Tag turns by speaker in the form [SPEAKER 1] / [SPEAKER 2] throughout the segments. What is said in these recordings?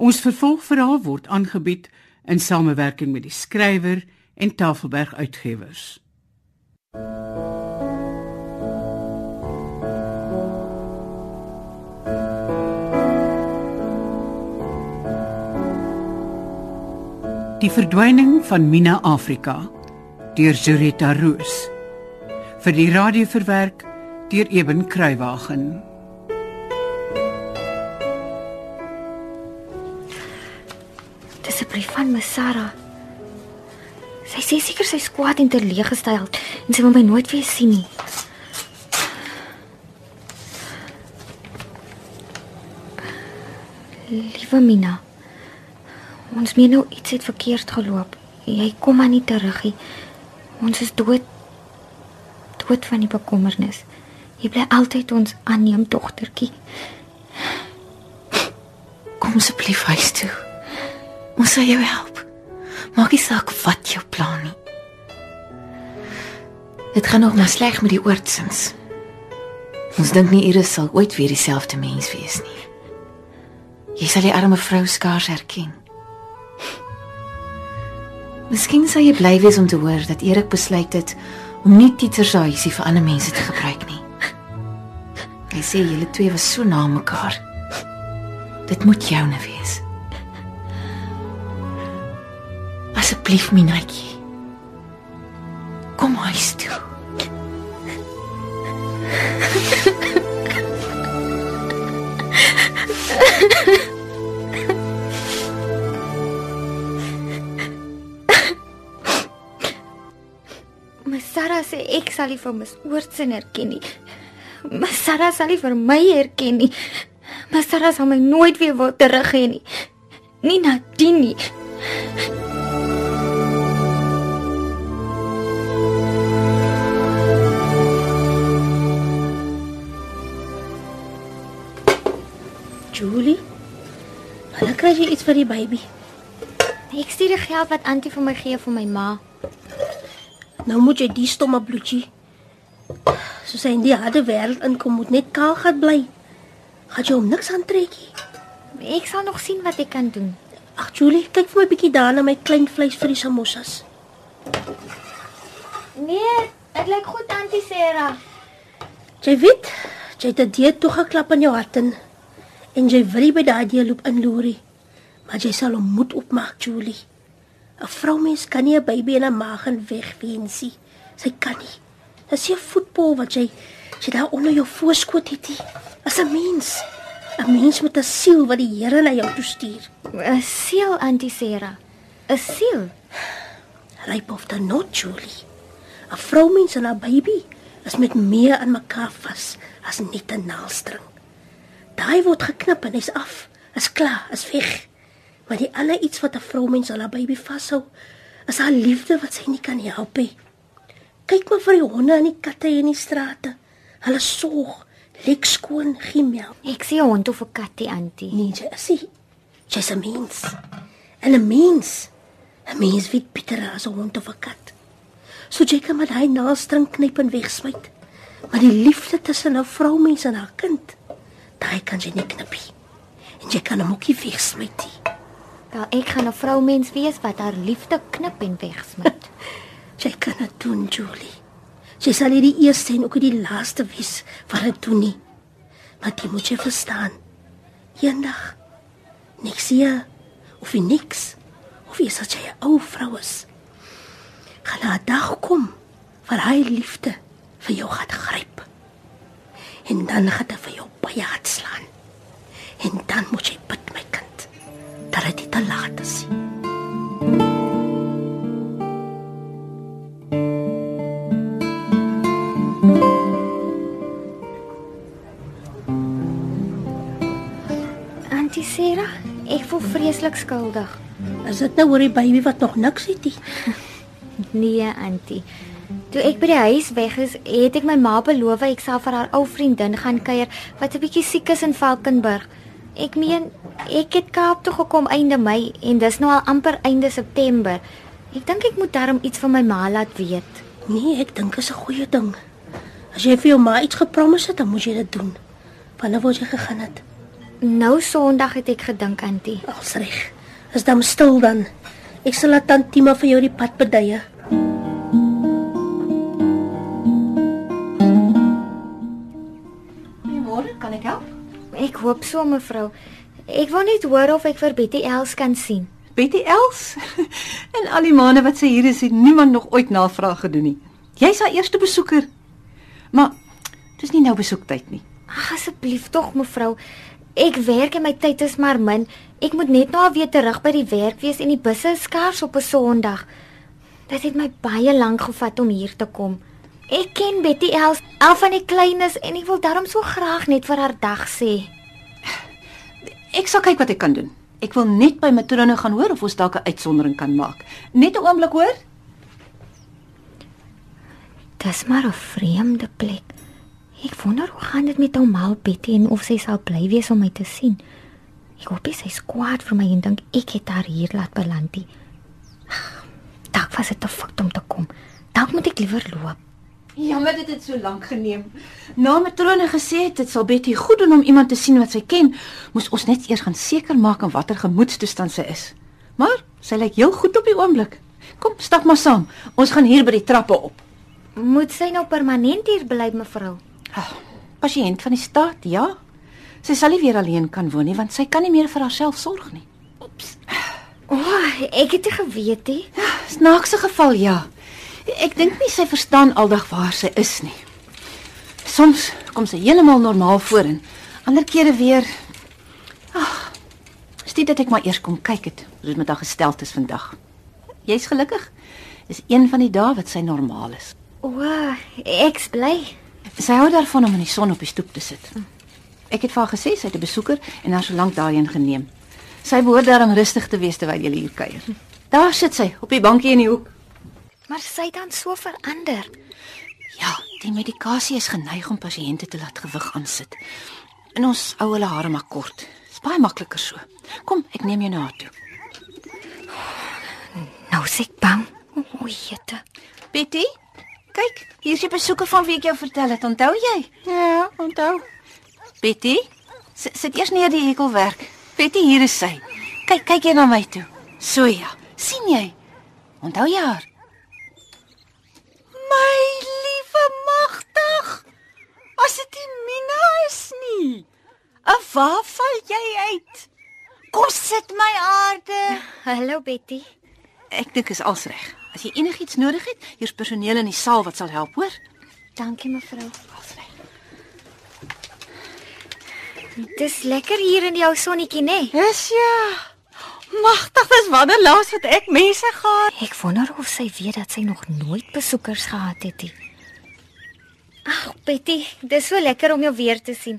[SPEAKER 1] Ons vervolgverhaal word aangebied in samewerking met die skrywer en Tafelberg Uitgewers. Die verdwyning van Mina Afrika deur Zurita Roos vir die radio verwerk deur Eben Kruiwagen.
[SPEAKER 2] Brief van my Sarah. Sy sê seker sy skwaad en teleeggestel en sy wil my nooit weer sien nie. Liewe Mina. Ons meen nou iets het verkeerd geloop. Jy kom maar nie terug nie. Ons is dood. Dood van die bekommernis. Jy bly altyd ons aanneem dogtertjie.
[SPEAKER 3] Kom asseblief huis toe. Ons sal jou help. Maak nie saak wat jou plan nie. Dit gaan nog maar sleg met die oortsins. Ons dink nie Iris sal ooit weer dieselfde mens wees nie. Jy sal die arme vrou skaars herken. Miskien sal jy bly wees om te hoor dat Erik besluit het om nie tietersaaisie vir ander mense te gebruik nie. Hy sê julle twee was so na mekaar. Dit moet joune wees. Asseblief, Minaatjie. Kom huis toe.
[SPEAKER 2] My Sarah sê ek sal nie vir Miss Oortsen herken nie. My Sarah sal nie vir my herken nie. My Sarah sal my nooit weer wil terug hê nie. Nie Nadine nie.
[SPEAKER 4] Kry jy iets vir die baby?
[SPEAKER 2] Ek stuur die geld wat Antie vir my gee vir my ma.
[SPEAKER 4] Nou moet jy die stomme bloetjie. Soos hy in die harde wêreld inkom, moet net kaal gat bly. Gaan jy hom niks aantrekkie?
[SPEAKER 2] Ek sal nog sien wat ek kan doen.
[SPEAKER 4] Ag Julie, kyk vir my bietjie daar na my klein vleis vir die samosas.
[SPEAKER 2] Nee, dit lyk goed Antie Sarah.
[SPEAKER 4] Jy weet, jy het 'n dieet toegeklap in jou hart en en jy wil nie by daai dieet loop inloerie. Maar jy sal hom moet opmaak, Julie. 'n Vroumens kan nie 'n baby in 'n maag en wegwensie. Sy kan nie. Dis 'n voetbal wat jy jy daar onder jou voorskoot het. nie. As 'n mens, 'n mens met 'n siel wat die Here na jou toe stuur.
[SPEAKER 2] 'n Siel Antie Sarah. 'n Siel.
[SPEAKER 4] Ryp of dan not, Julie. 'n Vroumens en 'n baby is met meer aan mekaar vas as net 'n naalstring. Daai word geknip en hy's af. Is klaar, is weg. Maar die ander iets wat 'n vroumens aan haar baby vashou, is haar liefde wat sy nie kan help nie. Kyk maar vir die honde en die katte in die strate. Hulle sorg, lek skoon, gee melk.
[SPEAKER 2] Ek sien 'n hond of 'n katjie Antie.
[SPEAKER 4] Nee, jy is. Jy's 'n mens. En 'n mens, 'n mens weet beter as 'n hond of 'n kat. So jy kan met hy naalstring knyp en wegsmyt. Maar die liefde tussen 'n vroumens en haar kind, daai kan jy nie knip nie. En jy kan hom ook nie wegsmyt nie.
[SPEAKER 2] Wel, ek gaan 'n vroumens wees wat haar liefde knip en wegsmit.
[SPEAKER 4] Jy kan dit doen, Julie. Jy sal nie die eerste en ook nie die laaste wees wat dit doen nie. Maar jy moet jy verstaan. Eendag niks hier of niks of jy sal jy 'n ou vrou is. Gaan 'n dag kom waar hy liefde vir jou gaan gryp. En dan gaan dit vir jou baie hard slaan. En dan moet jy bid kind dat dit te laat is nie.
[SPEAKER 2] Antie Sarah, ek voel vreeslik skuldig.
[SPEAKER 4] Is dit nou oor die baby wat nog niks het nie?
[SPEAKER 2] Nee, Antie. Toe ek by die huis weg is, het ek my ma beloof ek sal vir haar ou vriendin gaan kuier wat 'n bietjie siek is in Valkenburg. Ek meen, ek het Kaap toe gekom einde Mei en dis nou al amper einde September. Ek dink ek moet darm iets van my ma laat weet.
[SPEAKER 4] Nee, ek dink dit is 'n goeie ding. As jy vir jou ma iets gepromise het, dan moet jy dit doen. Wanneer wou jy gegaan het?
[SPEAKER 2] Nou Sondag het ek gedink, Antie.
[SPEAKER 5] Als reg. Is dan stil dan. Ek sal laat Tantima vir jou die pad beduie.
[SPEAKER 6] Goeiemôre, kan ek help?
[SPEAKER 2] Ek hoop so, mevrou. Ek wou net hoor of ek vir Betty Els kan sien.
[SPEAKER 4] Betty Els. en al die maande wat sy hier is, het niemand nog ooit navraag gedoen nie. Jy's haar eerste besoeker. Maar dis nie nou besoektyd nie.
[SPEAKER 2] Ag asseblief tog, mevrou. Ek werk en my tyd is maar min. Ek moet net nou weer terug by die werk wees en die busse is skaars op 'n Sondag. Dit het my baie lank gevat om hier te kom. Ek ken Betty Els, al van die kleines en ek wil daarom so graag net vir haar dag sê.
[SPEAKER 4] Ek sal kyk wat ek kan doen. Ek wil net by matrone gaan hoor of ons dalk 'n uitsondering kan maak. Net 'n oomblik hoor.
[SPEAKER 2] Dis maar 'n vreemde plek. Ek wonder hoe gaan dit met ouma Betty en of sy sal bly wees om my te sien. Ek hoop sy is kwaad vir my en dink ek het haar hier laat beland. nie. Ag, Dalk was dit te fout om te kom. Dalk moet ek liewer loop.
[SPEAKER 4] Jammer dit het so lank geneem. Na matrone gesê het dit sal Betty goed doen om iemand te sien wat sy ken, moes ons net eers gaan seker maak in watter gemoedstoestand sy is. Maar sy lyk heel goed op die oomblik. Kom, stap maar saam. Ons gaan hier by die trappe op.
[SPEAKER 2] Moet sy nou permanent hier bly, mevrou?
[SPEAKER 4] Ah, pasiënt van die staat, ja. Sy sal nie weer alleen kan woon nie want sy kan nie meer vir haarself sorg nie.
[SPEAKER 2] O, oh, ek het nie geweet nie.
[SPEAKER 4] Snaakse geval, ja. Ek dink nie sy verstaan aldag waar sy is nie. Soms kom sy heeltemal normaal voor en ander kere weer Ag, is dit dat ek maar eers kom kyk het hoe dit met haar gesteld is vandag. Jy's gelukkig? Is een van die dae wat sy normaal is.
[SPEAKER 2] O, oh, ek's bly.
[SPEAKER 4] Sy hou daarvan om in die son op die stoep te sit. Ek het vir haar gesê sy het 'n besoeker en haar so lank daarheen geneem. Sy behoort daarom rustig te wees terwyl jy hier kuier. Daar sit sy op die bankie in die hoek.
[SPEAKER 2] Maar sy dan so verander.
[SPEAKER 4] Ja, die medikasie is geneig om pasiënte te laat gewig aansit. En ons hou hulle hare maar kort. Dis baie makliker so. Kom, ek neem jou na haar toe.
[SPEAKER 2] Nou sê ek bang. O, jette.
[SPEAKER 4] Betty, kyk, hier is die besoeker van wie ek jou vertel het. Onthou jy?
[SPEAKER 6] Ja, onthou.
[SPEAKER 4] Betty, sit, sit eers neer die hekelwerk. Betty, hier is sy. Kyk, kyk jy na my toe. So ja, sien jy? Onthou jy haar?
[SPEAKER 7] My liewe magtig. As dit nie Mina is nie. Af waar val jy uit? Kom sit my aarde.
[SPEAKER 2] Hallo Betty.
[SPEAKER 4] Ek dink is als reg. As jy enigiets nodig het, hier's personeel in die saal wat sal help, hoor?
[SPEAKER 2] Dankie mevrou.
[SPEAKER 4] Als reg.
[SPEAKER 2] Dis lekker hier in die ou sonnetjie, né? Nee?
[SPEAKER 7] Dis ja. Magtig, dis wanneer laas het ek mense gehad?
[SPEAKER 2] Ek wonder of sy weet dat sy nog nooit besoekers gehad het nie. Ag, Betty, dis so lekker om jou weer te sien.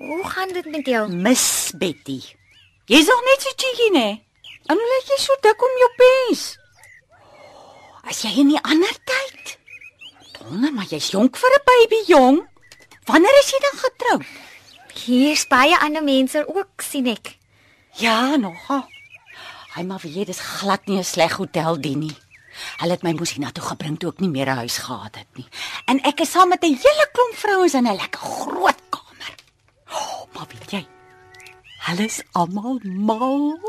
[SPEAKER 2] Hoe gaan dit met jou?
[SPEAKER 7] Miss Betty. Jy's nog net so cheeky, né? En hoe lyk jy so dik om jou pens? As jy in 'n ander tyd. Donder, maar jy's jonk vir 'n baby jong. Wanneer is jy dan getroud?
[SPEAKER 2] Hier's baie ander mense ook, sien ek.
[SPEAKER 7] Ja, nogal. Hy maar weet dis glad nie 'n sleg hotel dien nie. Hulle het my mos hiernatoe gebring toe ek nie meer 'n huis gehad het nie. En ek is saam met 'n hele klomp vrouens in 'n lekker groot. Oh, maar weet jy? Hulle is almal mal.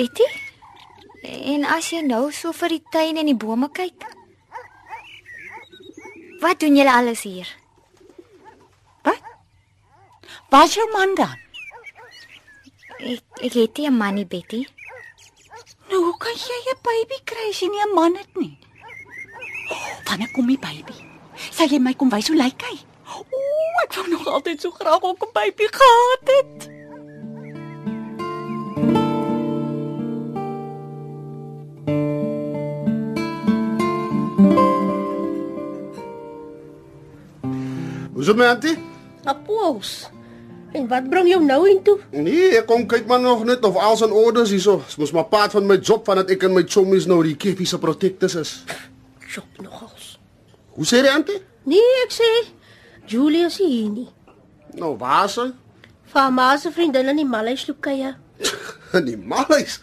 [SPEAKER 2] Betty? En as jy nou so vir die tuin en die bome kyk? Wat doen julle alles hier?
[SPEAKER 7] Wat? Waar's jou man dan?
[SPEAKER 2] Ek ek het nie 'n man nie, Betty.
[SPEAKER 7] Nou, hoe kan jy 'n baby kry as jy nie 'n man het nie? Wanneer kom die baby? Sal jy my kom wys hoe lyk hy? Ooh, ek wou nog altyd so graag ook 'n baby gehad het.
[SPEAKER 8] Hoe is dit my auntie?
[SPEAKER 5] Appels. En wat bring jou nou intoe?
[SPEAKER 8] Nee, ek kom kyk maar nog net of alles in orde is hierso. Dit mos maar part van my job vandat ek en my chommies nou die kippie se protectors is.
[SPEAKER 5] Chop nogals.
[SPEAKER 8] Hoe sê jy auntie?
[SPEAKER 5] Nee, ek sê Julius hier nie.
[SPEAKER 8] Nou waar is hy?
[SPEAKER 5] Van ma se vriendin in die Maleis loop kuier.
[SPEAKER 8] In die malhuis.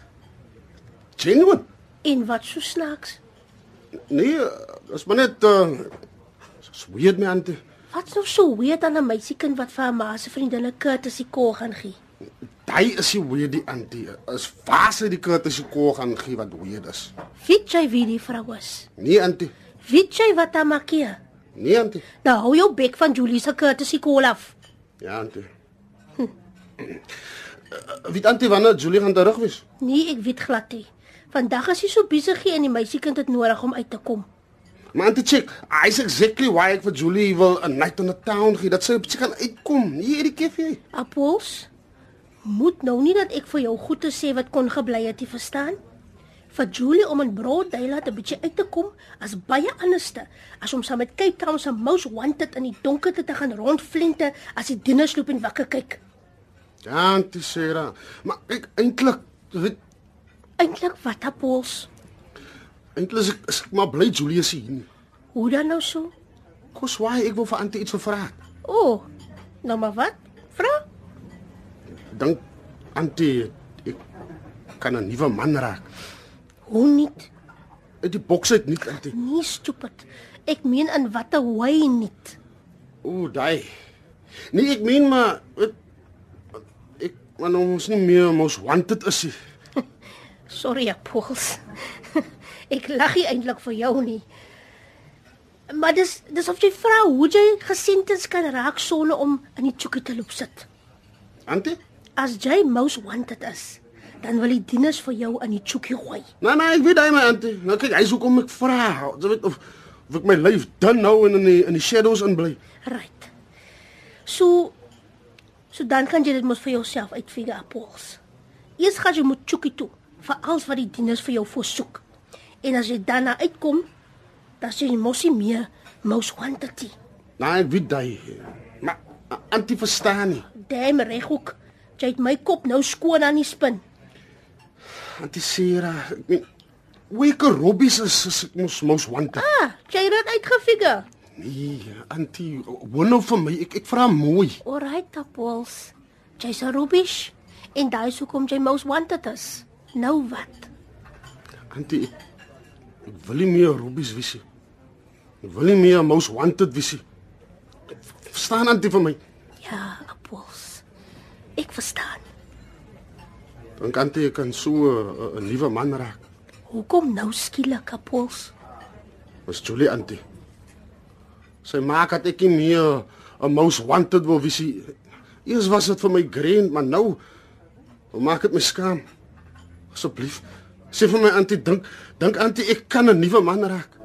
[SPEAKER 8] Genuine.
[SPEAKER 5] En wat so snaaks.
[SPEAKER 8] Nee, dis maar net uh sweet my auntie.
[SPEAKER 4] Wat's nou so weird aan 'n meisiekind wat vir haar ma se vriendinne courtesy call gaan gee?
[SPEAKER 8] Hy is die weer die auntie. Is fase die courtesy call gaan gee wat weird is.
[SPEAKER 4] Weet jy wie die vrou is?
[SPEAKER 8] Nee auntie.
[SPEAKER 4] Weet jy wat haar maak?
[SPEAKER 8] Nee auntie.
[SPEAKER 4] Nou hou jou bek van Julie se courtesy call af.
[SPEAKER 8] Ja auntie. Hm. Wie auntie wanneer Julie gaan terug wees?
[SPEAKER 4] Nee, ek weet glad nie. Vandag is hy so besig hier en die meisiekind het nodig om uit te kom.
[SPEAKER 8] Maar auntie check, I's exactly why ek vir Julie wil 'n night on the town gee. Dat sy op sy kan uitkom. Nie hierdie keer
[SPEAKER 4] Appels? Moet nou nie dat ek vir jou goed te sê wat kon gebly het, jy verstaan? Vir Julie om in brood daylight 'n bietjie uit te kom as baie anderste as om saam met Cape Town se most wanted in die donkerte te gaan rondflinte as die dinners loop en wakker kyk.
[SPEAKER 8] Ja, auntie Sarah. Maar ek eintlik weet
[SPEAKER 4] Eintlik wat appels?
[SPEAKER 8] eintlik is ek, is ek maar bly Julie is hier.
[SPEAKER 4] Hoe dan nou so?
[SPEAKER 8] Kos why ek wil vir auntie iets vra.
[SPEAKER 4] O, oh, nou maar wat?
[SPEAKER 8] Dink auntie ek kan 'n nuwe man raak.
[SPEAKER 4] Hoe nie?
[SPEAKER 8] Uit die boks uit nie auntie.
[SPEAKER 4] Nie stupid. Ek meen in watter way nie.
[SPEAKER 8] Ooh, daai. Nee, ek meen maar weet, ek maar nou ons nie meer mos wanted is nie.
[SPEAKER 4] Sorry, appels. ek lag nie eintlik vir jou nie. Maar dis dis of jy vra hoe jy gesentens kan raak sonder om in die tjoekie te loop sit.
[SPEAKER 8] Auntie?
[SPEAKER 4] As jy most wanted is, dan wil die dieners vir jou in die tjoekie gooi.
[SPEAKER 8] Nee nee, ek weet hy my auntie. Nou kyk, hy's hoekom ek vra. Jy weet of of ek my lyf dan nou in in die in die shadows inbly.
[SPEAKER 4] Right. So so dan kan jy dit mos vir jouself uitfigure appels. Eers gaan jy moet tjoekie toe vir alles wat die dieners vir jou voorsoek. En as jy dan na uitkom, dan sê jy mos nie meer most wanted nie.
[SPEAKER 8] Nee, ek weet hy. Maar auntie verstaan nie.
[SPEAKER 4] Damn reghoek. Jy het my kop nou skoon aan die spin.
[SPEAKER 8] Auntie Sarah, ek meen Weke Robbies is, is mos mos wanted.
[SPEAKER 4] Ah, jy het dit uitgefigure.
[SPEAKER 8] Nee, auntie, woon nou vir my. Ek ek vra mooi.
[SPEAKER 4] Alright, appels. Jy's 'n rubbish en daai is hoekom jy most wanted is. Nou wat?
[SPEAKER 8] Auntie, ek, wil nie meer Robbies wees nie. Ek wil nie meer most wanted wees nie. Verstaan auntie vir my?
[SPEAKER 4] Ja, appels. Ek verstaan.
[SPEAKER 8] Dan kan jy kan so 'n nuwe man raak.
[SPEAKER 4] Hoekom nou skielik appels?
[SPEAKER 8] Was Julie auntie. Sy maak dat ek nie meer 'n most wanted wil wees nie. Eers was dit vir my grand, maar nou hoe maak dit my skaam. Asseblief, sê vir my auntie dink, dink auntie ek kan 'n nuwe man raak.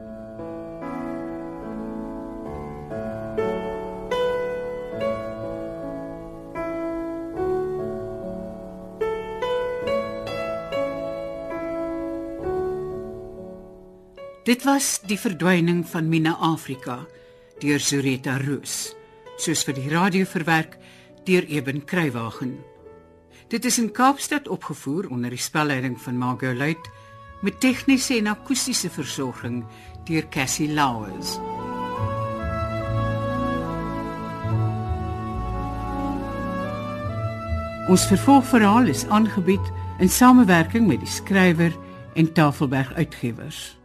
[SPEAKER 1] Dit was die verdwyning van Mina Afrika deur Zureta Roos, soos vir die radio verwerk deur Eben Kruiwagen. Dit is in Kaapstad opgevoer onder die spelleiding van Margot Luit met tegniese en akoestiese versorging deur Cassie Lauers. Ons vervolgverhaal is aangebied in samewerking met die skrywer en Tafelberg Uitgewers.